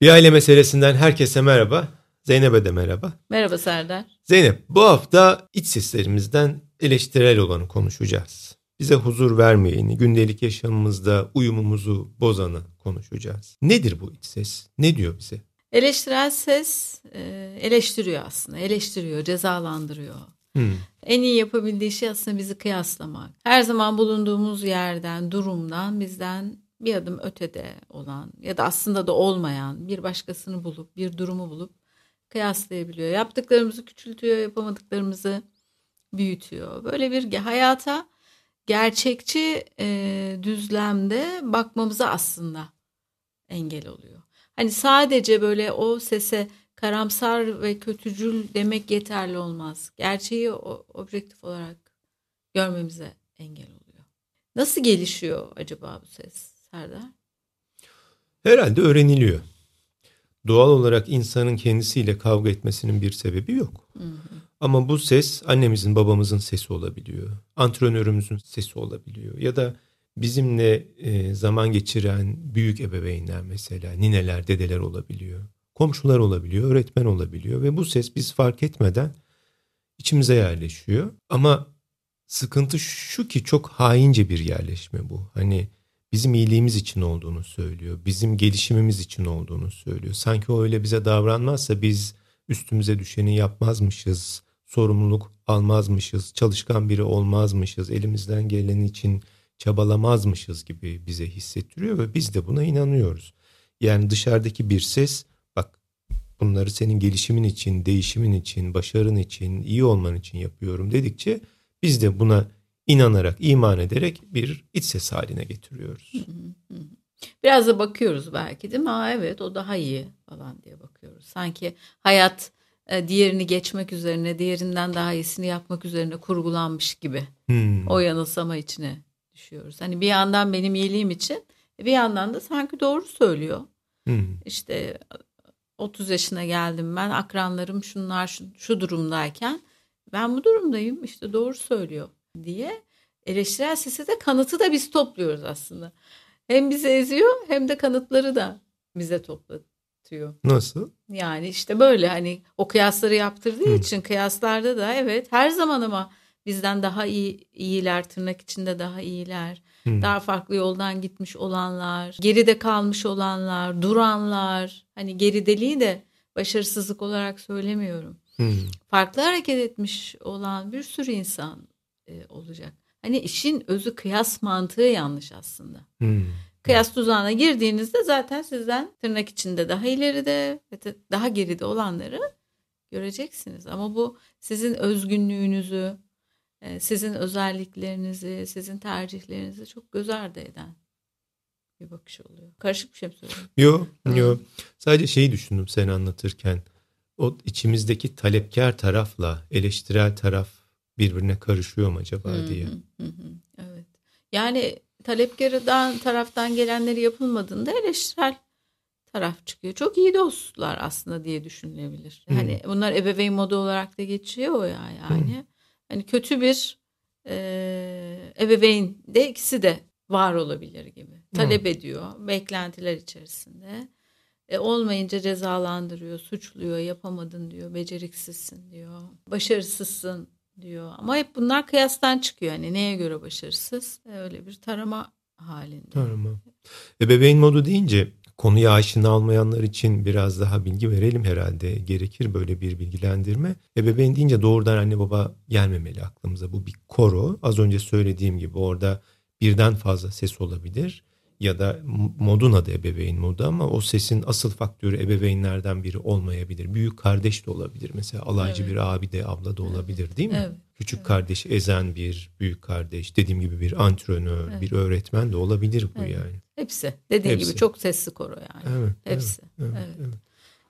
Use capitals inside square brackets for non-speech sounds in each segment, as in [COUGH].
Bir aile meselesinden herkese merhaba. Zeynep'e de merhaba. Merhaba Serdar. Zeynep, bu hafta iç seslerimizden eleştirel olanı konuşacağız. Bize huzur vermeyeni, gündelik yaşamımızda uyumumuzu bozanı konuşacağız. Nedir bu iç ses? Ne diyor bize? Eleştirel ses e, eleştiriyor aslında. Eleştiriyor, cezalandırıyor. Hmm. En iyi yapabildiği şey aslında bizi kıyaslamak. Her zaman bulunduğumuz yerden, durumdan bizden bir adım ötede olan ya da aslında da olmayan bir başkasını bulup, bir durumu bulup kıyaslayabiliyor. Yaptıklarımızı küçültüyor, yapamadıklarımızı büyütüyor. Böyle bir hayata gerçekçi e, düzlemde bakmamıza aslında engel oluyor. Hani sadece böyle o sese karamsar ve kötücül demek yeterli olmaz. Gerçeği objektif olarak görmemize engel oluyor. Nasıl gelişiyor acaba bu ses Serdar? Herhalde öğreniliyor. Doğal olarak insanın kendisiyle kavga etmesinin bir sebebi yok. Hı hı. Ama bu ses annemizin babamızın sesi olabiliyor. Antrenörümüzün sesi olabiliyor. Ya da bizimle e, zaman geçiren büyük ebeveynler mesela nineler, dedeler olabiliyor. Komşular olabiliyor, öğretmen olabiliyor ve bu ses biz fark etmeden içimize yerleşiyor. Ama sıkıntı şu ki çok haince bir yerleşme bu. Hani bizim iyiliğimiz için olduğunu söylüyor. Bizim gelişimimiz için olduğunu söylüyor. Sanki o öyle bize davranmazsa biz üstümüze düşeni yapmazmışız, sorumluluk almazmışız, çalışkan biri olmazmışız, elimizden gelen için çabalamazmışız gibi bize hissettiriyor ve biz de buna inanıyoruz. Yani dışarıdaki bir ses bak bunları senin gelişimin için, değişimin için, başarın için, iyi olman için yapıyorum dedikçe biz de buna inanarak, iman ederek bir iç ses haline getiriyoruz. Biraz da bakıyoruz belki değil mi? Aa, evet o daha iyi falan diye bakıyoruz. Sanki hayat e, diğerini geçmek üzerine, diğerinden daha iyisini yapmak üzerine kurgulanmış gibi. Hmm. O yanılsama içine düşüyoruz. Hani bir yandan benim iyiliğim için bir yandan da sanki doğru söylüyor. Hmm. İşte 30 yaşına geldim ben akranlarım şunlar şu, şu durumdayken ben bu durumdayım işte doğru söylüyor diye eleştirel sesi de kanıtı da biz topluyoruz aslında. Hem bizi eziyor hem de kanıtları da bize toplatıyor. Nasıl? Yani işte böyle hani o kıyasları yaptırdığı Hı. için kıyaslarda da evet her zaman ama bizden daha iyi iyiler tırnak içinde daha iyiler. Hı. Daha farklı yoldan gitmiş olanlar, geride kalmış olanlar, duranlar. Hani gerideliği de başarısızlık olarak söylemiyorum. Hı. Farklı hareket etmiş olan bir sürü insan e, olacak. Hani işin özü kıyas mantığı yanlış aslında. Hmm. Kıyas tuzağına girdiğinizde zaten sizden tırnak içinde daha ileride daha geride olanları göreceksiniz. Ama bu sizin özgünlüğünüzü, e, sizin özelliklerinizi, sizin tercihlerinizi çok göz ardı eden bir bakış oluyor. Karışık bir şey mi söylüyorum? Yok, yok. Sadece şeyi düşündüm sen anlatırken. O içimizdeki talepkar tarafla eleştirel taraf birbirine karışıyor mu acaba hı diye. Hı hı, evet. Yani talepkardan taraftan gelenleri yapılmadığında eleştirel taraf çıkıyor. Çok iyi dostlar aslında diye düşünülebilir. Hani bunlar ebeveyn modu olarak da geçiyor ya yani. Hı. Hani kötü bir e, ebeveyn de ikisi de var olabilir gibi. Talep Hı. ediyor beklentiler içerisinde. E, olmayınca cezalandırıyor, suçluyor, yapamadın diyor, beceriksizsin diyor, başarısızsın diyor. Ama hep bunlar kıyastan çıkıyor. Hani neye göre başarısız? E, öyle bir tarama halinde. Tarama. Ebeveyn modu deyince konuya aşina olmayanlar için biraz daha bilgi verelim herhalde. Gerekir böyle bir bilgilendirme. Ebeveyn deyince doğrudan anne baba gelmemeli aklımıza. Bu bir koro. Az önce söylediğim gibi orada birden fazla ses olabilir ya da modun adı ebeveyn modu ama o sesin asıl faktörü ebeveynlerden biri olmayabilir. Büyük kardeş de olabilir. Mesela alaycı evet. bir abi de abla da olabilir değil mi? Evet. Küçük evet. kardeş ezen bir büyük kardeş dediğim gibi bir antrenör, evet. bir öğretmen de olabilir bu evet. yani. Hepsi. Dediğim Hepsi. gibi çok sesli koro yani. Evet. Hepsi. Evet, evet, evet.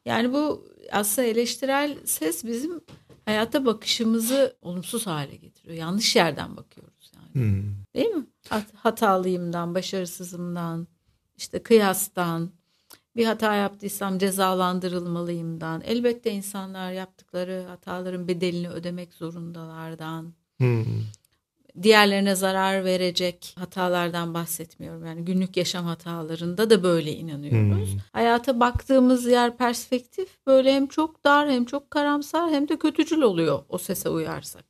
Yani bu aslında eleştirel ses bizim hayata bakışımızı olumsuz hale getiriyor. Yanlış yerden bakıyoruz. Hmm. Değil mi? Hatalıyımdan, başarısızımdan, işte kıyastan, bir hata yaptıysam cezalandırılmalıyımdan. Elbette insanlar yaptıkları hataların bedelini ödemek zorundalardan. Hmm. diğerlerine zarar verecek hatalardan bahsetmiyorum. Yani günlük yaşam hatalarında da böyle inanıyoruz. Hmm. Hayata baktığımız yer perspektif böyle hem çok dar hem çok karamsar hem de kötücül oluyor o sese uyarsak.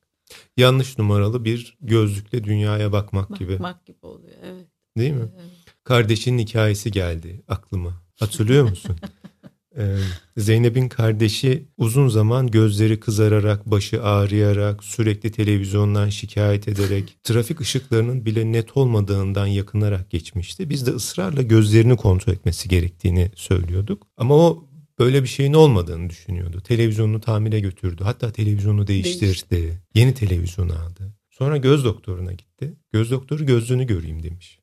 Yanlış numaralı bir gözlükle dünyaya bakmak, bakmak gibi. Bakmak gibi oluyor evet. Değil mi? Evet. Kardeşinin hikayesi geldi aklıma. Hatırlıyor musun? [LAUGHS] Ee, Zeynep'in kardeşi uzun zaman gözleri kızararak, başı ağrıyarak, sürekli televizyondan şikayet ederek, [LAUGHS] trafik ışıklarının bile net olmadığından yakınarak geçmişti. Biz de ısrarla gözlerini kontrol etmesi gerektiğini söylüyorduk. Ama o böyle bir şeyin olmadığını düşünüyordu. Televizyonunu tamire götürdü. Hatta televizyonu değiştirdi. Değiş. Yeni televizyon aldı. Sonra göz doktoruna gitti. Göz doktoru gözlüğünü göreyim demiş.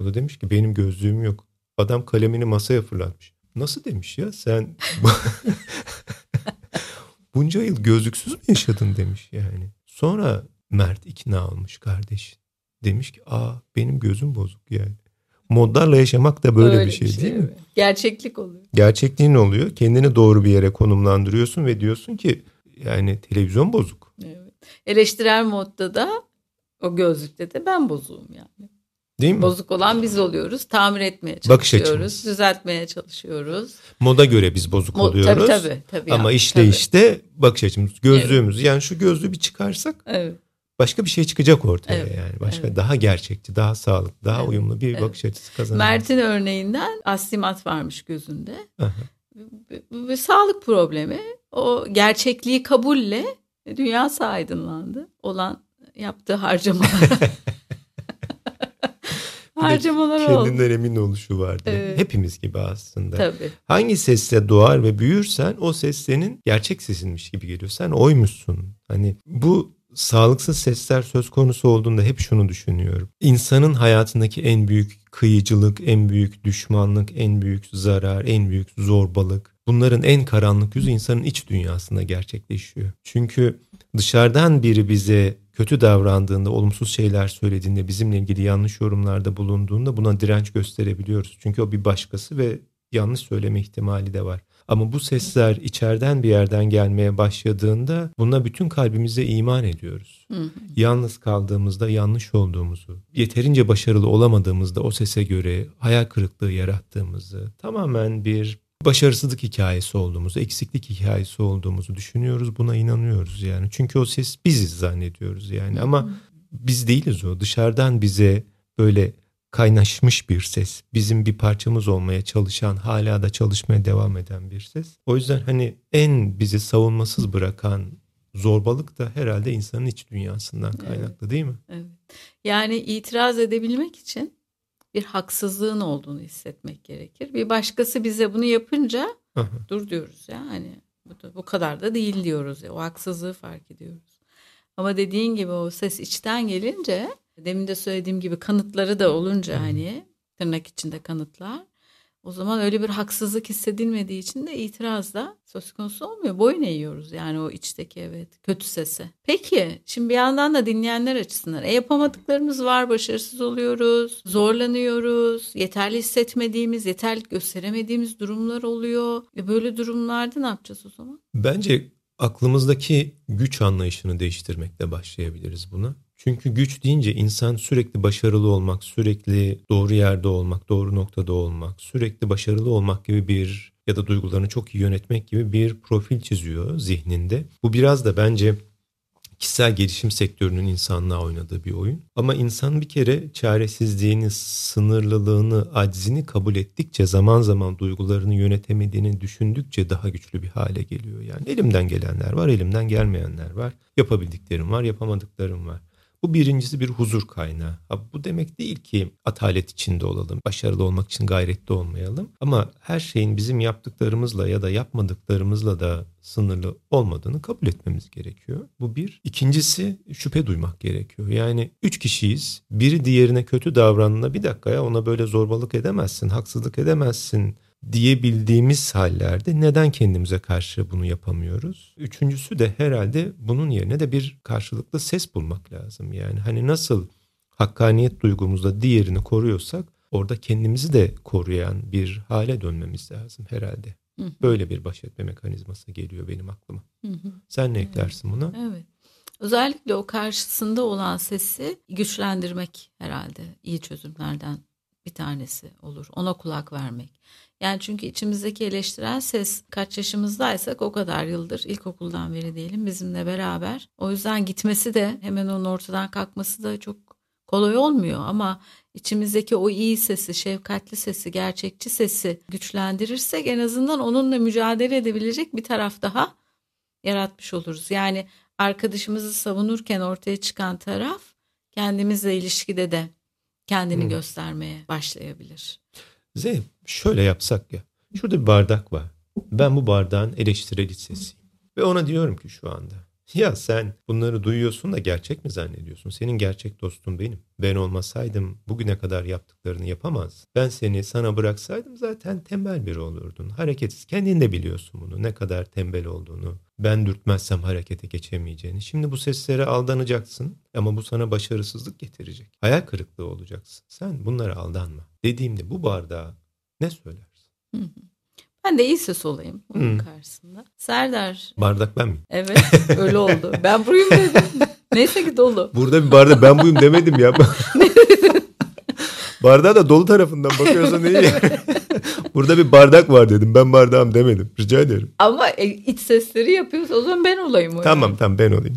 O da demiş ki benim gözlüğüm yok. Adam kalemini masaya fırlatmış. Nasıl demiş ya sen [LAUGHS] bunca yıl gözlüksüz mü yaşadın demiş yani. Sonra Mert ikna olmuş kardeş. Demiş ki aa benim gözüm bozuk yani. Modlarla yaşamak da böyle, böyle bir şey, şey değil mi? mi? Gerçeklik oluyor. Gerçekliğin oluyor. Kendini doğru bir yere konumlandırıyorsun ve diyorsun ki yani televizyon bozuk. Evet. Eleştirel modda da o gözlükte de ben bozuğum yani. Değil mi? Bozuk olan biz oluyoruz. Tamir etmeye çalışıyoruz. Düzeltmeye çalışıyoruz. Moda göre biz bozuk Mo- oluyoruz. Tabii tabii. tabii Ama işte tabii. işte bakış açımız, gözlüğümüz. Evet. Yani şu gözlüğü bir çıkarsak evet. Başka bir şey çıkacak ortaya evet. yani. Başka evet. daha gerçekçi, daha sağlıklı, daha evet. uyumlu bir evet. bakış açısı kazanır. Mert'in örneğinden astigmat varmış gözünde. Ve sağlık problemi o gerçekliği kabulle dünyası aydınlandı. Olan yaptığı harcamalar. [LAUGHS] [LAUGHS] harcamalar oldu. Kendinden emin oluşu vardı. Evet. Hepimiz gibi aslında. Tabii. Hangi sesle doğar ve büyürsen o ses senin gerçek sesinmiş gibi geliyor. Sen oymuşsun. Hani bu sağlıksız sesler söz konusu olduğunda hep şunu düşünüyorum. İnsanın hayatındaki en büyük kıyıcılık, en büyük düşmanlık, en büyük zarar, en büyük zorbalık. Bunların en karanlık yüzü insanın iç dünyasında gerçekleşiyor. Çünkü dışarıdan biri bize kötü davrandığında, olumsuz şeyler söylediğinde, bizimle ilgili yanlış yorumlarda bulunduğunda buna direnç gösterebiliyoruz. Çünkü o bir başkası ve yanlış söyleme ihtimali de var. Ama bu sesler içeriden bir yerden gelmeye başladığında buna bütün kalbimize iman ediyoruz. Hı hı. Yalnız kaldığımızda yanlış olduğumuzu, yeterince başarılı olamadığımızda o sese göre hayal kırıklığı yarattığımızı, tamamen bir başarısızlık hikayesi olduğumuzu, eksiklik hikayesi olduğumuzu düşünüyoruz. Buna inanıyoruz yani. Çünkü o ses biziz zannediyoruz yani. Ama biz değiliz o. Dışarıdan bize böyle kaynaşmış bir ses. Bizim bir parçamız olmaya çalışan, hala da çalışmaya devam eden bir ses. O yüzden hani en bizi savunmasız bırakan zorbalık da herhalde insanın iç dünyasından kaynaklı evet. değil mi? Evet. Yani itiraz edebilmek için bir haksızlığın olduğunu hissetmek gerekir. Bir başkası bize bunu yapınca dur diyoruz ya hani bu, da, bu kadar da değil diyoruz ya o haksızlığı fark ediyoruz. Ama dediğin gibi o ses içten gelince demin de söylediğim gibi kanıtları da olunca hani tırnak içinde kanıtlar o zaman öyle bir haksızlık hissedilmediği için de itiraz da söz konusu olmuyor. Boyun eğiyoruz yani o içteki evet kötü sese. Peki şimdi bir yandan da dinleyenler açısından e, yapamadıklarımız var, başarısız oluyoruz, zorlanıyoruz, yeterli hissetmediğimiz, yeterli gösteremediğimiz durumlar oluyor. E, böyle durumlarda ne yapacağız o zaman? Bence aklımızdaki güç anlayışını değiştirmekle başlayabiliriz buna. Çünkü güç deyince insan sürekli başarılı olmak, sürekli doğru yerde olmak, doğru noktada olmak, sürekli başarılı olmak gibi bir ya da duygularını çok iyi yönetmek gibi bir profil çiziyor zihninde. Bu biraz da bence kişisel gelişim sektörünün insanlığa oynadığı bir oyun. Ama insan bir kere çaresizliğini, sınırlılığını, aczini kabul ettikçe zaman zaman duygularını yönetemediğini düşündükçe daha güçlü bir hale geliyor. Yani elimden gelenler var, elimden gelmeyenler var. Yapabildiklerim var, yapamadıklarım var. Bu birincisi bir huzur kaynağı. Ha, bu demek değil ki atalet içinde olalım, başarılı olmak için gayretli olmayalım. Ama her şeyin bizim yaptıklarımızla ya da yapmadıklarımızla da sınırlı olmadığını kabul etmemiz gerekiyor. Bu bir. İkincisi şüphe duymak gerekiyor. Yani üç kişiyiz. Biri diğerine kötü davrandığında bir dakika ya ona böyle zorbalık edemezsin, haksızlık edemezsin diyebildiğimiz hallerde neden kendimize karşı bunu yapamıyoruz? Üçüncüsü de herhalde bunun yerine de bir karşılıklı ses bulmak lazım. Yani hani nasıl hakkaniyet duygumuzda diğerini koruyorsak orada kendimizi de koruyan bir hale dönmemiz lazım herhalde. Böyle bir baş etme mekanizması geliyor benim aklıma. Sen ne eklersin buna? Evet. Özellikle o karşısında olan sesi güçlendirmek herhalde iyi çözümlerden bir tanesi olur. Ona kulak vermek. Yani çünkü içimizdeki eleştiren ses kaç yaşımızdaysak o kadar yıldır ilkokuldan beri diyelim bizimle beraber. O yüzden gitmesi de hemen onun ortadan kalkması da çok kolay olmuyor ama içimizdeki o iyi sesi, şefkatli sesi, gerçekçi sesi güçlendirirsek en azından onunla mücadele edebilecek bir taraf daha yaratmış oluruz. Yani arkadaşımızı savunurken ortaya çıkan taraf kendimizle ilişkide de kendini hmm. göstermeye başlayabilir. Zeynep şöyle yapsak ya. Şurada bir bardak var. Ben bu bardağın eleştirel sesiyim. Ve ona diyorum ki şu anda. Ya sen bunları duyuyorsun da gerçek mi zannediyorsun? Senin gerçek dostun benim. Ben olmasaydım bugüne kadar yaptıklarını yapamaz. Ben seni sana bıraksaydım zaten tembel biri olurdun. Hareketsiz. Kendin de biliyorsun bunu. Ne kadar tembel olduğunu. Ben dürtmezsem harekete geçemeyeceğini. Şimdi bu seslere aldanacaksın ama bu sana başarısızlık getirecek. Hayal kırıklığı olacaksın. Sen bunlara aldanma. Dediğimde bu bardağa ne söylersin? Ben de iyi ses olayım onun hmm. karşısında. Serdar. Bardak ben mi? Evet öyle oldu. [LAUGHS] Ben buyum dedim. Neyse ki dolu. Burada bir bardak ben buyum demedim ya. [LAUGHS] Bardağa da dolu tarafından bakıyorsan iyi. [LAUGHS] Burada bir bardak var dedim. Ben bardağım demedim. Rica ederim. Ama e, iç sesleri yapıyorsa o zaman ben olayım. O tamam yani. tamam ben olayım.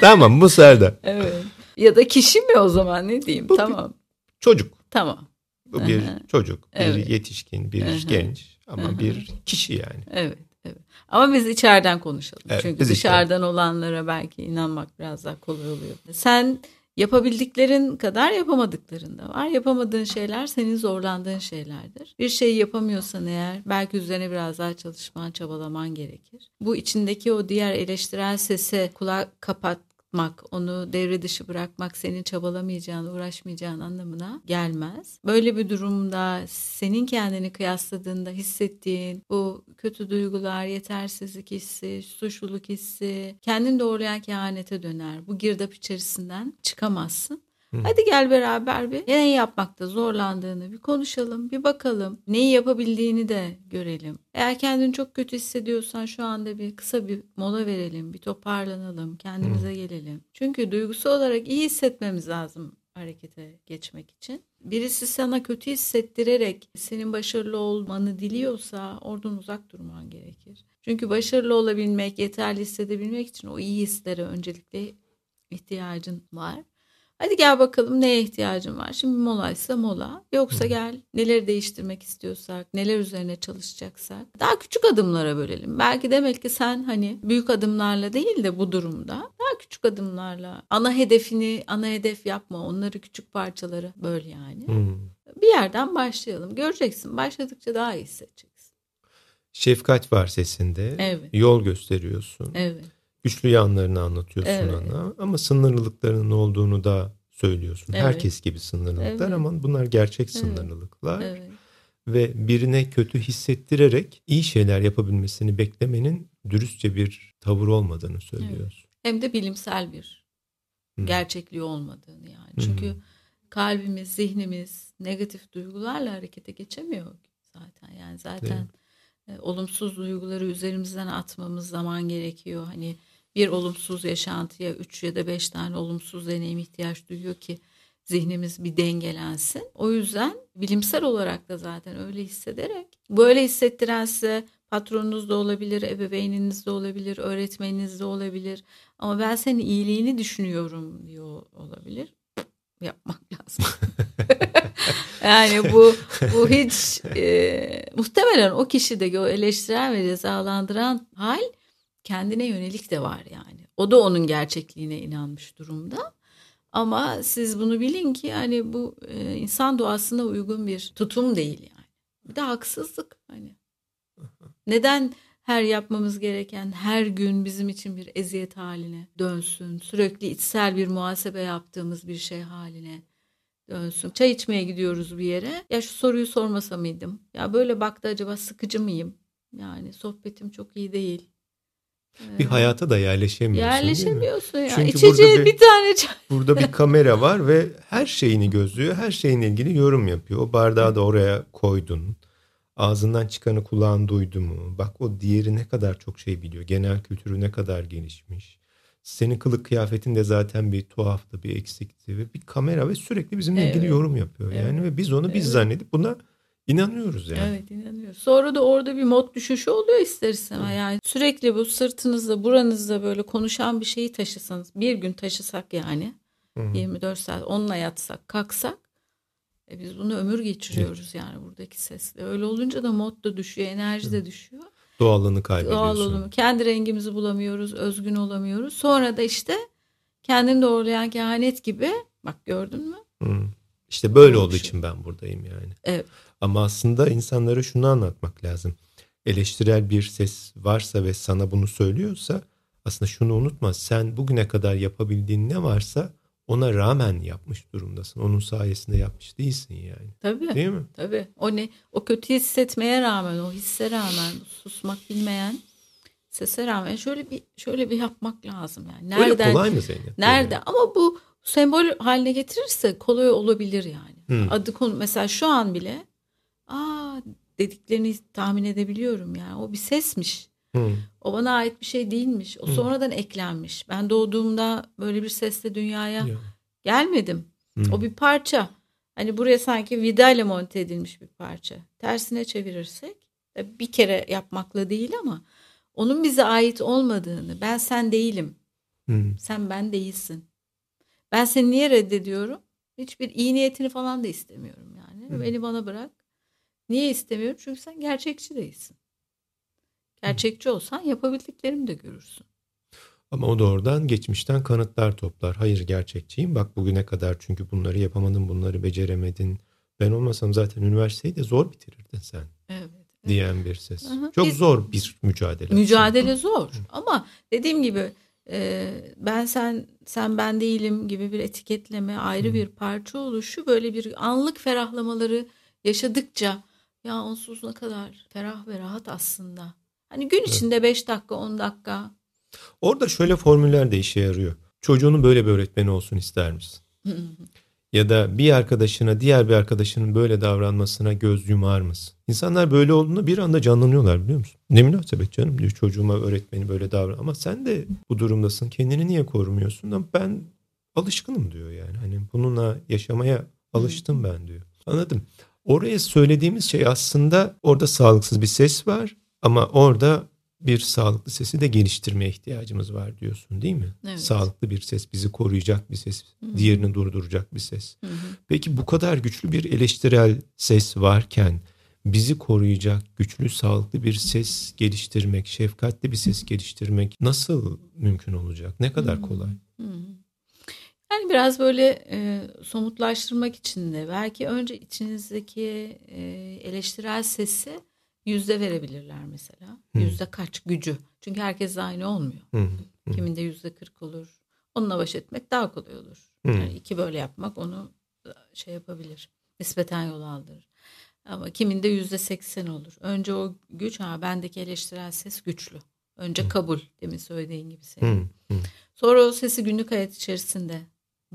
Tamam bu Serdar. Evet. Ya da kişi mi o zaman ne diyeyim? Bu tamam. Çocuk. Tamam. Bu bir çocuk, bir evet. yetişkin, bir genç ama bir kişi yani. Evet. Evet. Ama biz içeriden konuşalım. Evet, Çünkü dışarıdan içeriden. olanlara belki inanmak biraz daha kolay oluyor. Sen yapabildiklerin kadar yapamadıkların da var. Yapamadığın şeyler senin zorlandığın şeylerdir. Bir şeyi yapamıyorsan eğer belki üzerine biraz daha çalışman, çabalaman gerekir. Bu içindeki o diğer eleştirel sese kulak kapat bırakmak, onu devre dışı bırakmak senin çabalamayacağın, uğraşmayacağın anlamına gelmez. Böyle bir durumda senin kendini kıyasladığında hissettiğin bu kötü duygular, yetersizlik hissi, suçluluk hissi kendini doğrulayan kehanete döner. Bu girdap içerisinden çıkamazsın. Hı. Hadi gel beraber bir ne yapmakta zorlandığını bir konuşalım, bir bakalım. Neyi yapabildiğini de görelim. Eğer kendini çok kötü hissediyorsan şu anda bir kısa bir mola verelim, bir toparlanalım, kendimize Hı. gelelim. Çünkü duygusal olarak iyi hissetmemiz lazım harekete geçmek için. Birisi sana kötü hissettirerek senin başarılı olmanı diliyorsa oradan uzak durman gerekir. Çünkü başarılı olabilmek, yeterli hissedebilmek için o iyi hislere öncelikle ihtiyacın var. Hadi gel bakalım neye ihtiyacın var? Şimdi molaysa mola. Yoksa gel neleri değiştirmek istiyorsak, neler üzerine çalışacaksak daha küçük adımlara bölelim. Belki demek ki sen hani büyük adımlarla değil de bu durumda daha küçük adımlarla ana hedefini ana hedef yapma. Onları küçük parçalara böl yani. Hmm. Bir yerden başlayalım. Göreceksin. Başladıkça daha iyi hissedeceksin. Şefkat var sesinde. Evet. Yol gösteriyorsun. Evet güçlü yanlarını anlatıyorsun evet. ona ama sınırlılıklarının olduğunu da söylüyorsun. Evet. Herkes gibi sınırlılıklar evet. ama bunlar gerçek sınırlılıklar. Evet. Ve birine kötü hissettirerek iyi şeyler yapabilmesini beklemenin dürüstçe bir tavır olmadığını söylüyorsun. Evet. Hem de bilimsel bir hmm. gerçekliği olmadığını yani. Çünkü kalbimiz, zihnimiz negatif duygularla harekete geçemiyor zaten. Yani zaten evet. olumsuz duyguları üzerimizden atmamız zaman gerekiyor. Hani bir olumsuz yaşantıya üç ya da beş tane olumsuz deneyim ihtiyaç duyuyor ki zihnimiz bir dengelensin. O yüzden bilimsel olarak da zaten öyle hissederek böyle hissettiren size patronunuz da olabilir, ebeveyniniz de olabilir, öğretmeniniz de olabilir. Ama ben senin iyiliğini düşünüyorum diyor olabilir. Yapmak lazım. [LAUGHS] yani bu bu hiç e, muhtemelen o kişide o eleştiren ve cezalandıran hal kendine yönelik de var yani. O da onun gerçekliğine inanmış durumda. Ama siz bunu bilin ki yani bu e, insan doğasına uygun bir tutum değil yani. Bir de haksızlık hani. Neden her yapmamız gereken her gün bizim için bir eziyet haline dönsün? Sürekli içsel bir muhasebe yaptığımız bir şey haline dönsün. Çay içmeye gidiyoruz bir yere. Ya şu soruyu sormasa mıydım? Ya böyle baktı acaba sıkıcı mıyım? Yani sohbetim çok iyi değil bir hayata da yerleşemiyorsun. Yerleşemiyorsun ya. Çünkü İçeceği bir, bir tane çay. Burada bir kamera var ve her şeyini gözlüyor. Her şeyinle ilgili yorum yapıyor. O bardağı da oraya koydun. Ağzından çıkanı kulağın duydu mu? Bak o diğeri ne kadar çok şey biliyor. Genel kültürü ne kadar gelişmiş. Senin kılık kıyafetin de zaten bir tuhaftı, bir eksikti ve bir kamera ve sürekli bizimle evet. ilgili yorum yapıyor yani evet. ve biz onu biz evet. zannedip buna inanıyoruz yani. Evet inanıyoruz. Sonra da orada bir mod düşüşü oluyor ister istemez. Yani sürekli bu sırtınızda, buranızda böyle konuşan bir şeyi taşısanız, bir gün taşısak yani Hı. 24 saat onunla yatsak, kalksak e biz bunu ömür geçiriyoruz evet. yani buradaki sesle. Öyle olunca da mod da düşüyor, enerji de düşüyor. Doğallığını kaybediyorsun. Doğallığını. Kendi rengimizi bulamıyoruz, özgün olamıyoruz. Sonra da işte kendini doğrulayan kehanet gibi bak gördün mü? Hı. İşte böyle olduğu için ben buradayım yani. Evet. Ama aslında insanlara şunu anlatmak lazım. Eleştirel bir ses varsa ve sana bunu söylüyorsa aslında şunu unutma. Sen bugüne kadar yapabildiğin ne varsa ona rağmen yapmış durumdasın. Onun sayesinde yapmış değilsin yani. Tabii. Değil mi? Tabii. O ne? O kötü hissetmeye rağmen, o hisse rağmen, susmak bilmeyen sese rağmen şöyle bir şöyle bir yapmak lazım yani. Nereden? Öyle kolay mı Zeynep? Nerede? Yani. Ama bu sembol haline getirirse kolay olabilir yani. Hmm. Adı konu mesela şu an bile aa dediklerini tahmin edebiliyorum yani. O bir sesmiş. Hmm. O bana ait bir şey değilmiş. O hmm. sonradan eklenmiş. Ben doğduğumda böyle bir sesle dünyaya yeah. gelmedim. Hmm. O bir parça. Hani buraya sanki vidayla monte edilmiş bir parça. Tersine çevirirsek bir kere yapmakla değil ama onun bize ait olmadığını ben sen değilim. Hmm. Sen ben değilsin. Ben seni niye reddediyorum? Hiçbir iyi niyetini falan da istemiyorum yani. Hmm. Beni bana bırak. Niye istemiyorum? Çünkü sen gerçekçi değilsin. Gerçekçi olsan yapabildiklerimi de görürsün. Ama o da oradan geçmişten kanıtlar toplar. Hayır gerçekçiyim. Bak bugüne kadar çünkü bunları yapamadın, bunları beceremedin. Ben olmasam zaten üniversiteyi de zor bitirirdin sen. Evet. Diyen bir ses. Aha. Çok Biz, zor bir mücadele. Mücadele zor. Ama dediğim gibi e, ben sen sen ben değilim gibi bir etiketleme, ayrı Hı. bir parça oluşu böyle bir anlık ferahlamaları yaşadıkça ya onsuz ne kadar ferah ve rahat aslında Hani gün içinde 5 dakika 10 dakika. Orada şöyle formüller de işe yarıyor. Çocuğunun böyle bir öğretmeni olsun ister misin? ya da bir arkadaşına diğer bir arkadaşının böyle davranmasına göz yumar mısın? İnsanlar böyle olduğunda bir anda canlanıyorlar biliyor musun? Ne münasebet canım diyor çocuğuma öğretmeni böyle davran. Ama sen de bu durumdasın kendini niye korumuyorsun? Ama ben alışkınım diyor yani. Hani bununla yaşamaya alıştım ben diyor. Anladım. Oraya söylediğimiz şey aslında orada sağlıksız bir ses var ama orada bir sağlıklı sesi de geliştirmeye ihtiyacımız var diyorsun değil mi? Evet. Sağlıklı bir ses, bizi koruyacak bir ses, Hı-hı. diğerini durduracak bir ses. Hı-hı. Peki bu kadar güçlü bir eleştirel ses varken bizi koruyacak güçlü, sağlıklı bir ses geliştirmek, şefkatli bir ses geliştirmek nasıl mümkün olacak? Ne kadar kolay? Hı-hı. Yani biraz böyle e, somutlaştırmak için de belki önce içinizdeki e, eleştirel sesi yüzde verebilirler mesela. Hı. Yüzde kaç gücü. Çünkü herkes aynı olmuyor. Hı. Hı. Kiminde yüzde kırk olur. Onunla baş etmek daha kolay olur. Hı. Yani iki böyle yapmak onu şey yapabilir. Nispeten yol aldırır. Ama kiminde yüzde seksen olur. Önce o güç ha bendeki eleştirel ses güçlü. Önce kabul demin söylediğin gibi senin. Hı. Hı. Sonra o sesi günlük hayat içerisinde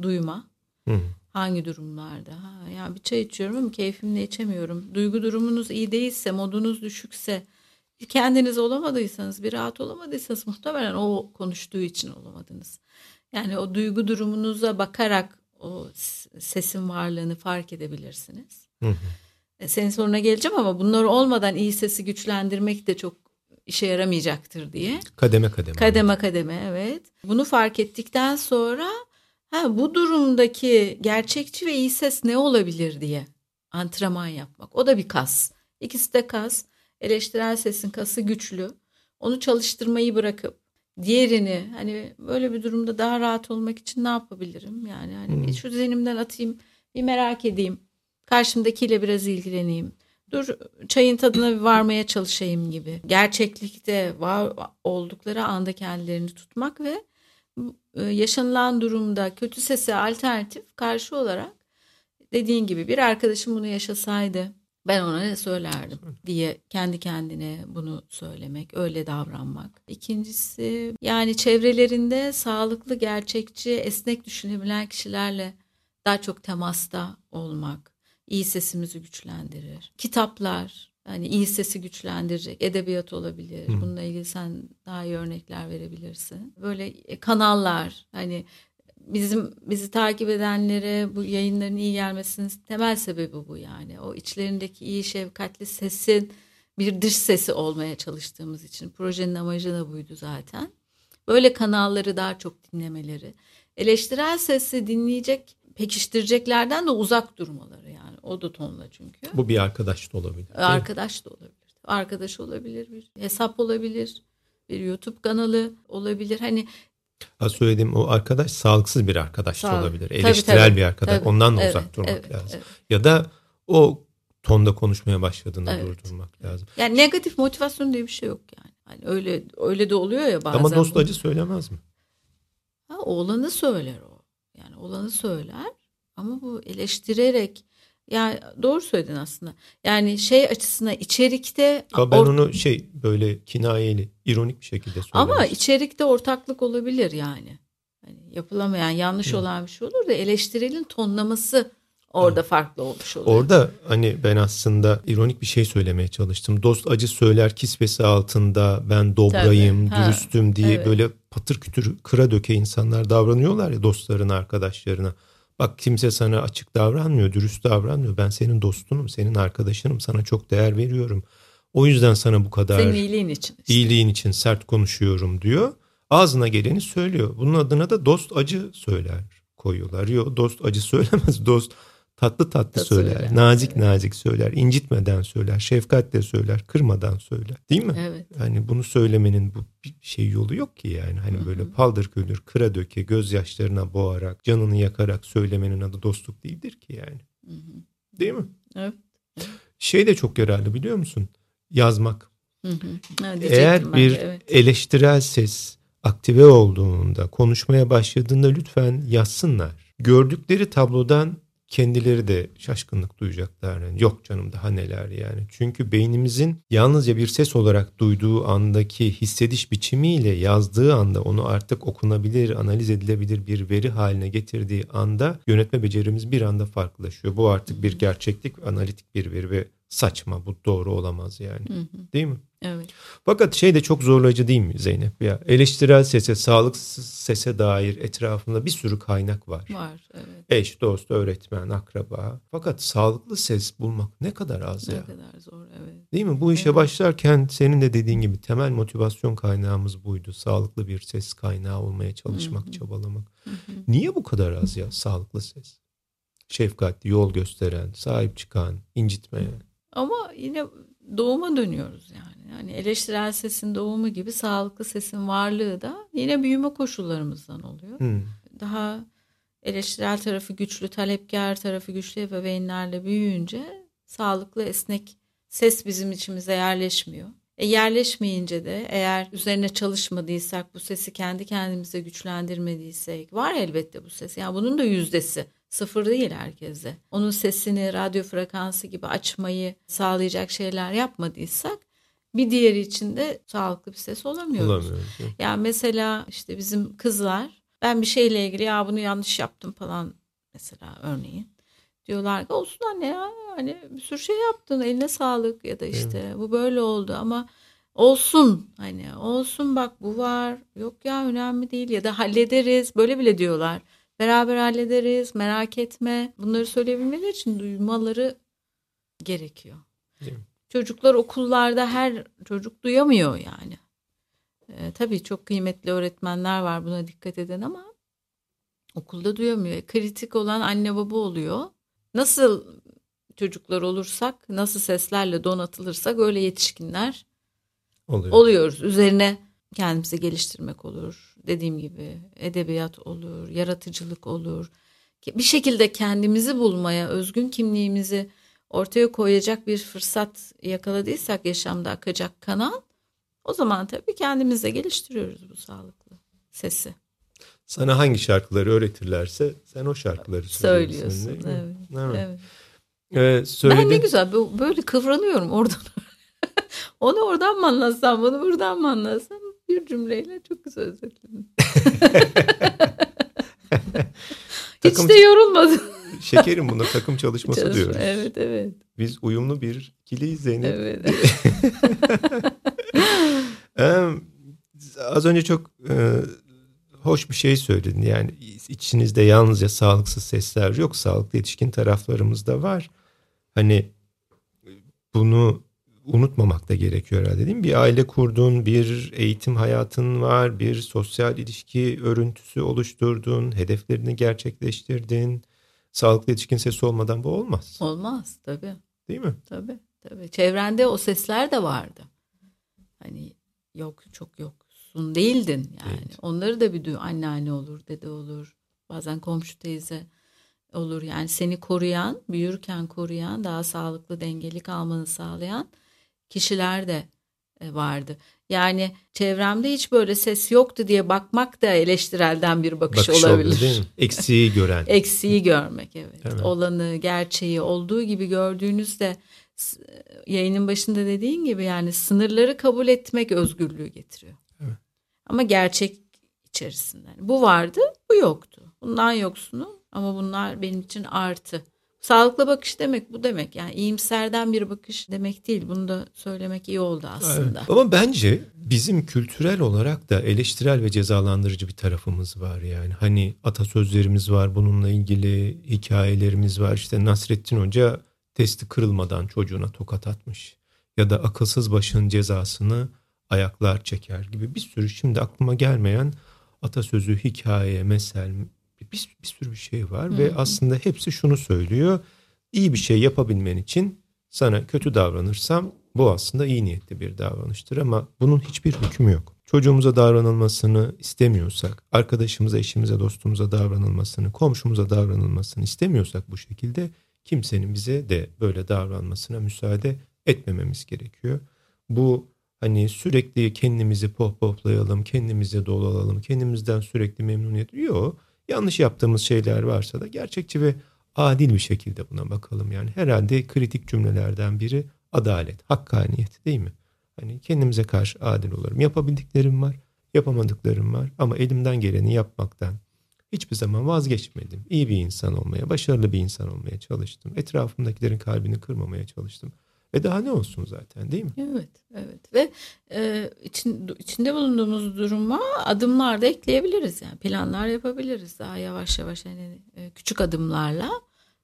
duyma. Hı. Hangi durumlarda? Ha, ya bir çay içiyorum ama keyfimle içemiyorum. Duygu durumunuz iyi değilse, modunuz düşükse, kendiniz olamadıysanız, bir rahat olamadıysanız muhtemelen o konuştuğu için olamadınız. Yani o duygu durumunuza bakarak o sesin varlığını fark edebilirsiniz. Hı hı. E, senin soruna geleceğim ama bunlar olmadan iyi sesi güçlendirmek de çok işe yaramayacaktır diye. Kademe kademe. Kademe kademe evet. Bunu fark ettikten sonra Ha, bu durumdaki gerçekçi ve iyi ses ne olabilir diye antrenman yapmak. O da bir kas. İkisi de kas. Eleştirel sesin kası güçlü. Onu çalıştırmayı bırakıp diğerini hani böyle bir durumda daha rahat olmak için ne yapabilirim? Yani hani hmm. şu zihnimden atayım, bir merak edeyim. Karşımdakiyle biraz ilgileneyim. Dur çayın tadına bir varmaya çalışayım gibi. Gerçeklikte var oldukları anda kendilerini tutmak ve yaşanılan durumda kötü sese alternatif karşı olarak dediğin gibi bir arkadaşım bunu yaşasaydı ben ona ne söylerdim diye kendi kendine bunu söylemek, öyle davranmak. İkincisi yani çevrelerinde sağlıklı, gerçekçi, esnek düşünebilen kişilerle daha çok temasta olmak iyi sesimizi güçlendirir. Kitaplar, hani iyi sesi güçlendirecek edebiyat olabilir. Hı. Bununla ilgili sen daha iyi örnekler verebilirsin. Böyle e, kanallar hani bizim bizi takip edenlere bu yayınların iyi gelmesinin temel sebebi bu yani. O içlerindeki iyi şefkatli sesin bir dış sesi olmaya çalıştığımız için projenin amacı da buydu zaten. Böyle kanalları daha çok dinlemeleri. Eleştirel sesi dinleyecek, pekiştireceklerden de uzak durmaları yani. O da tonla çünkü. Bu bir arkadaş da olabilir. Arkadaş da olabilir. Arkadaş olabilir, bir hesap olabilir, bir YouTube kanalı olabilir. Hani Az söylediğim o arkadaş sağlıksız bir arkadaş Sağ, da olabilir. Eleştirel tabii, bir arkadaş. Tabii, Ondan da evet, uzak durmak evet, lazım. Evet. Ya da o tonda konuşmaya başladığında evet. durdurmak lazım. Yani negatif motivasyon diye bir şey yok yani. Hani öyle öyle de oluyor ya bazen. Ama dost acı söylemez mi? Ha, olanı söyler o. Yani olanı söyler ama bu eleştirerek yani doğru söyledin aslında. Yani şey açısına içerikte Ama ben onu şey böyle kinayeli, ironik bir şekilde söyledim. Ama içerikte ortaklık olabilir yani. Hani yapılamayan, yanlış Hı. olan bir şey olur da eleştirilin tonlaması orada Hı. farklı olmuş olur. Orada hani ben aslında ironik bir şey söylemeye çalıştım. Dost acı söyler kisvesi altında ben dobrayım, Tabii. dürüstüm diye evet. böyle patır kütür kıra döke insanlar davranıyorlar ya dostlarına, arkadaşlarına. Bak kimse sana açık davranmıyor, dürüst davranmıyor. Ben senin dostunum, senin arkadaşınım, sana çok değer veriyorum. O yüzden sana bu kadar senin iyiliğin için işte. iyiliğin için sert konuşuyorum diyor. Ağzına geleni söylüyor. Bunun adına da dost acı söyler koyuyorlar. Yok dost acı söylemez. Dost tatlı tatlı da söyler, söyler, nazik evet. nazik söyler, incitmeden söyler, şefkatle söyler, kırmadan söyler. Değil mi? Evet. Hani bunu söylemenin bu şey yolu yok ki yani. Hani Hı-hı. böyle paldır küldür, kıra döke, gözyaşlarına boğarak, canını yakarak söylemenin adı dostluk değildir ki yani. Hı-hı. Değil mi? Evet. Şey de çok yararlı biliyor musun? Yazmak. Ha, Eğer bir evet. eleştirel ses aktive olduğunda, konuşmaya başladığında lütfen yazsınlar. Gördükleri tablodan kendileri de şaşkınlık duyacaklar. Yani yok canım daha neler yani. Çünkü beynimizin yalnızca bir ses olarak duyduğu andaki hissediş biçimiyle yazdığı anda onu artık okunabilir, analiz edilebilir bir veri haline getirdiği anda yönetme becerimiz bir anda farklılaşıyor. Bu artık bir gerçeklik, analitik bir veri ve saçma bu doğru olamaz yani. Hı hı. Değil mi? Evet. Fakat şey de çok zorlayıcı değil mi Zeynep? Ya eleştirel sese, sağlıksız sese dair etrafında bir sürü kaynak var. Var, evet. Eş, dost, öğretmen, akraba. Fakat sağlıklı ses bulmak ne kadar az ne ya. Ne kadar zor, evet. Değil mi? Bu işe evet. başlarken senin de dediğin gibi temel motivasyon kaynağımız buydu. Sağlıklı bir ses kaynağı olmaya çalışmak, Hı-hı. çabalamak. Hı-hı. Niye bu kadar az ya sağlıklı ses? Şefkatli, yol gösteren, sahip çıkan, incitmeyen. Ama yine doğuma dönüyoruz yani. Yani eleştirel sesin doğumu gibi sağlıklı sesin varlığı da yine büyüme koşullarımızdan oluyor. Hmm. Daha eleştirel tarafı güçlü, talepkar tarafı güçlü ebeveynlerle büyüyünce sağlıklı, esnek ses bizim içimize yerleşmiyor. E yerleşmeyince de eğer üzerine çalışmadıysak, bu sesi kendi kendimize güçlendirmediysek var elbette bu ses. Yani bunun da yüzdesi Sıfır değil herkese. Onun sesini radyo frekansı gibi açmayı sağlayacak şeyler yapmadıysak bir diğeri için de sağlıklı bir ses olamıyoruz. Olamıyoruz. Yani mesela işte bizim kızlar ben bir şeyle ilgili ya bunu yanlış yaptım falan mesela örneğin. Diyorlar ki olsun anne ya hani bir sürü şey yaptın eline sağlık ya da işte evet. bu böyle oldu ama olsun hani olsun bak bu var yok ya önemli değil ya da hallederiz böyle bile diyorlar. Beraber hallederiz merak etme. Bunları söyleyebilmeleri için duymaları gerekiyor. Çocuklar okullarda her çocuk duyamıyor yani. Ee, tabii çok kıymetli öğretmenler var buna dikkat eden ama okulda duyamıyor. Kritik olan anne baba oluyor. Nasıl çocuklar olursak, nasıl seslerle donatılırsak öyle yetişkinler Oluyor. oluyoruz. Üzerine kendimizi geliştirmek olur. Dediğim gibi edebiyat olur, yaratıcılık olur. Bir şekilde kendimizi bulmaya, özgün kimliğimizi ortaya koyacak bir fırsat yakaladıysak yaşamda akacak kanal o zaman tabii kendimize geliştiriyoruz bu sağlıklı sesi. Sana hangi şarkıları öğretirlerse sen o şarkıları söylüyorsun. Evet. evet. evet. evet söyledi... Ben ne güzel böyle kıvranıyorum oradan. [LAUGHS] Onu oradan mı anlatsam, bunu buradan mı anlatsam? bir cümleyle çok güzel özetledin. [LAUGHS] Hiç de yorulmadım. Şekerim buna takım çalışması Çalışma, diyoruz. Evet evet. Biz uyumlu bir ilişkiliyiz Zeynep. Evet. [LAUGHS] Az önce çok e, hoş bir şey söyledin. Yani içinizde yalnızca sağlıksız sesler yok. Sağlıklı yetişkin taraflarımız da var. Hani bunu unutmamak da gerekiyor herhalde değil mi? Bir aile kurdun, bir eğitim hayatın var, bir sosyal ilişki örüntüsü oluşturdun, hedeflerini gerçekleştirdin. Sağlıklı yetişkin sesi olmadan bu olmaz. Olmaz tabii. Değil mi? Tabii tabii. Çevrende o sesler de vardı. Hani yok çok yoksun değildin yani. Evet. Onları da bir anneanne olur, dede olur. Bazen komşu teyze olur. Yani seni koruyan, büyürken koruyan, daha sağlıklı dengeli kalmanı sağlayan kişiler de e, vardı. Yani çevremde hiç böyle ses yoktu diye bakmak da eleştirelden bir bakış, bakış olabilir. Oldu, değil mi? Eksiği gören. [LAUGHS] Eksiği görmek evet. evet. Olanı, gerçeği olduğu gibi gördüğünüzde yayının başında dediğin gibi yani sınırları kabul etmek özgürlüğü getiriyor. Evet. Ama gerçek içerisinde. Bu vardı, bu yoktu. Bundan yoksunu ama bunlar benim için artı. Sağlıklı bakış demek bu demek. Yani iyimserden bir bakış demek değil. Bunu da söylemek iyi oldu aslında. Evet. Ama bence bizim kültürel olarak da eleştirel ve cezalandırıcı bir tarafımız var yani. Hani atasözlerimiz var bununla ilgili hikayelerimiz var. İşte Nasrettin Hoca testi kırılmadan çocuğuna tokat atmış. Ya da akılsız başın cezasını ayaklar çeker gibi bir sürü şimdi aklıma gelmeyen atasözü, hikaye, mesel, bir, bir sürü bir şey var Hı-hı. ve aslında hepsi şunu söylüyor. İyi bir şey yapabilmen için sana kötü davranırsam bu aslında iyi niyetli bir davranıştır ama bunun hiçbir hükmü yok. Çocuğumuza davranılmasını istemiyorsak, arkadaşımıza, eşimize, dostumuza davranılmasını, komşumuza davranılmasını istemiyorsak bu şekilde kimsenin bize de böyle davranmasına müsaade etmememiz gerekiyor. Bu hani sürekli kendimizi pohpohlayalım, kendimize dolalım, kendimizden sürekli memnuniyet yok. Yanlış yaptığımız şeyler varsa da gerçekçi ve adil bir şekilde buna bakalım. Yani herhalde kritik cümlelerden biri adalet, hakkaniyet değil mi? Hani kendimize karşı adil olurum. Yapabildiklerim var, yapamadıklarım var ama elimden geleni yapmaktan hiçbir zaman vazgeçmedim. İyi bir insan olmaya, başarılı bir insan olmaya çalıştım. Etrafımdakilerin kalbini kırmamaya çalıştım. Ve daha ne olsun zaten değil mi? Evet, evet. Ve e, için, içinde bulunduğumuz duruma adımlar da ekleyebiliriz. Yani planlar yapabiliriz daha yavaş yavaş hani e, küçük adımlarla.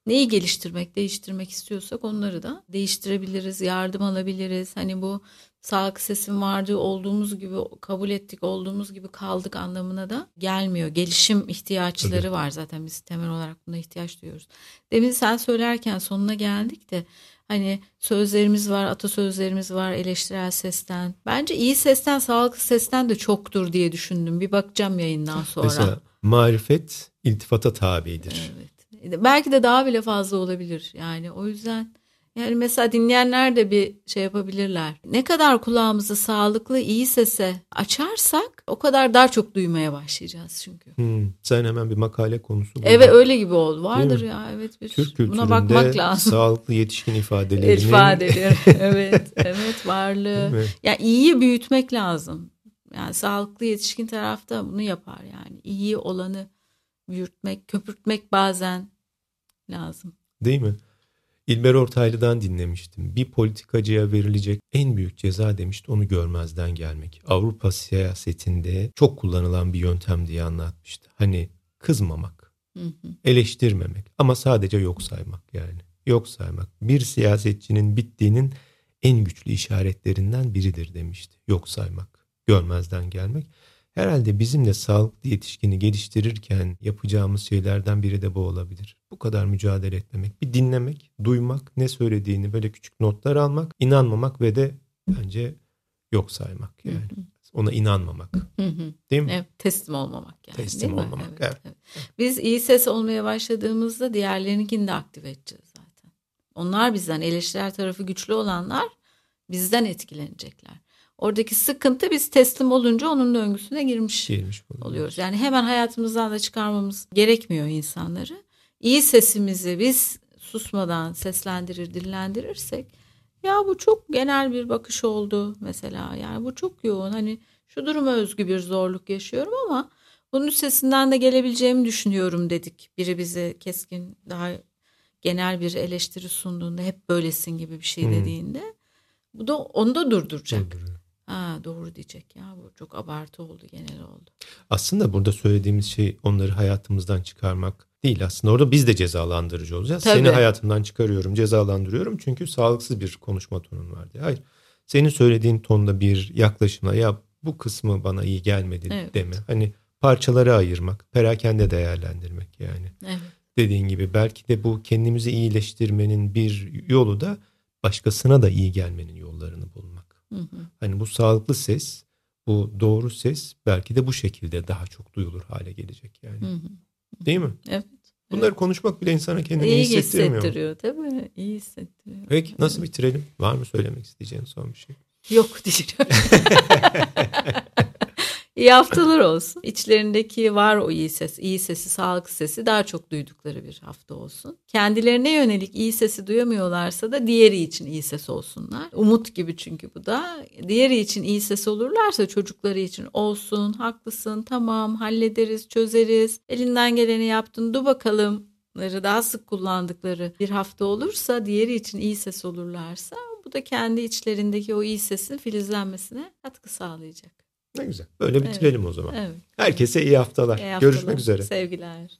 Neyi geliştirmek, değiştirmek istiyorsak onları da değiştirebiliriz, yardım alabiliriz. Hani bu sağlık sesim vardı olduğumuz gibi kabul ettik, olduğumuz gibi kaldık anlamına da gelmiyor. Gelişim ihtiyaçları Tabii. var zaten biz temel olarak buna ihtiyaç duyuyoruz. Demin sen söylerken sonuna geldik de Hani sözlerimiz var, atasözlerimiz var eleştirel sesten. Bence iyi sesten, sağlıklı sesten de çoktur diye düşündüm. Bir bakacağım yayından sonra. Mesela marifet iltifata tabidir. Evet. Belki de daha bile fazla olabilir. Yani o yüzden yani mesela dinleyenler de bir şey yapabilirler. Ne kadar kulağımızı sağlıklı, iyi sese açarsak o kadar daha çok duymaya başlayacağız çünkü. Hmm, sen hemen bir makale konusu buldun. Evet öyle gibi oldu. Vardır ya evet. Bir, Türk kültüründe buna bakmak lazım. sağlıklı yetişkin ifadelerinin. [LAUGHS] İfadeleri evet [LAUGHS] evet varlığı. Ya yani iyiyi büyütmek lazım. Yani sağlıklı yetişkin tarafta bunu yapar yani. İyi olanı büyütmek, köpürtmek bazen lazım. Değil mi? İlber Ortaylı'dan dinlemiştim. Bir politikacıya verilecek en büyük ceza demişti onu görmezden gelmek. Avrupa siyasetinde çok kullanılan bir yöntem diye anlatmıştı. Hani kızmamak, eleştirmemek ama sadece yok saymak yani. Yok saymak bir siyasetçinin bittiğinin en güçlü işaretlerinden biridir demişti. Yok saymak, görmezden gelmek. Herhalde bizim de sağlıklı yetişkini geliştirirken yapacağımız şeylerden biri de bu olabilir. Bu kadar mücadele etmemek, bir dinlemek, duymak, ne söylediğini böyle küçük notlar almak, inanmamak ve de bence yok saymak yani. Ona inanmamak. Değil mi? Evet, teslim olmamak yani. Teslim olmamak. Evet, evet. evet. Biz iyi ses olmaya başladığımızda diğerlerinkini de aktive edeceğiz zaten. Onlar bizden eleştirel tarafı güçlü olanlar bizden etkilenecekler. Oradaki sıkıntı biz teslim olunca onun döngüsüne girmiş, girmiş oluyoruz. Yani hemen hayatımızdan da çıkarmamız gerekmiyor insanları. İyi sesimizi biz susmadan seslendirir, dillendirirsek ya bu çok genel bir bakış oldu mesela. Yani bu çok yoğun. Hani şu duruma özgü bir zorluk yaşıyorum ama bunun üstesinden de gelebileceğimi düşünüyorum dedik. Biri bize keskin daha genel bir eleştiri sunduğunda hep böylesin gibi bir şey hmm. dediğinde bu da onu da durduracak. Durduruyor. Ha, doğru diyecek ya bu çok abartı oldu genel oldu. Aslında burada söylediğimiz şey onları hayatımızdan çıkarmak değil aslında orada biz de cezalandırıcı olacağız. Tabii. Seni hayatımdan çıkarıyorum cezalandırıyorum çünkü sağlıksız bir konuşma tonun var diye. Hayır senin söylediğin tonda bir yaklaşımla ya bu kısmı bana iyi gelmedi evet. deme. Hani parçalara ayırmak, perakende değerlendirmek yani. Evet. Dediğin gibi belki de bu kendimizi iyileştirmenin bir yolu da başkasına da iyi gelmenin yollarını bulmak. Hı hı. Hani bu sağlıklı ses, bu doğru ses belki de bu şekilde daha çok duyulur hale gelecek yani. Hı hı. Değil mi? Evet. Bunları evet. konuşmak bile insana kendini iyi hissettirmiyor. İyi hissettiriyor tabii. İyi hissettiriyor. Peki nasıl bitirelim? Var mı söylemek isteyeceğin son bir şey? Yok [LAUGHS] diyeceğim. [LAUGHS] İyi haftalar olsun. İçlerindeki var o iyi ses, iyi sesi, sağlık sesi daha çok duydukları bir hafta olsun. Kendilerine yönelik iyi sesi duyamıyorlarsa da diğeri için iyi ses olsunlar. Umut gibi çünkü bu da. Diğeri için iyi ses olurlarsa çocukları için olsun, haklısın, tamam, hallederiz, çözeriz. Elinden geleni yaptın, dur bakalım daha sık kullandıkları bir hafta olursa diğeri için iyi ses olurlarsa bu da kendi içlerindeki o iyi sesin filizlenmesine katkı sağlayacak. Ne güzel. Böyle bitirelim evet. o zaman. Evet. Herkese iyi haftalar. İyi haftalar. Görüşmek üzere. Sevgiler.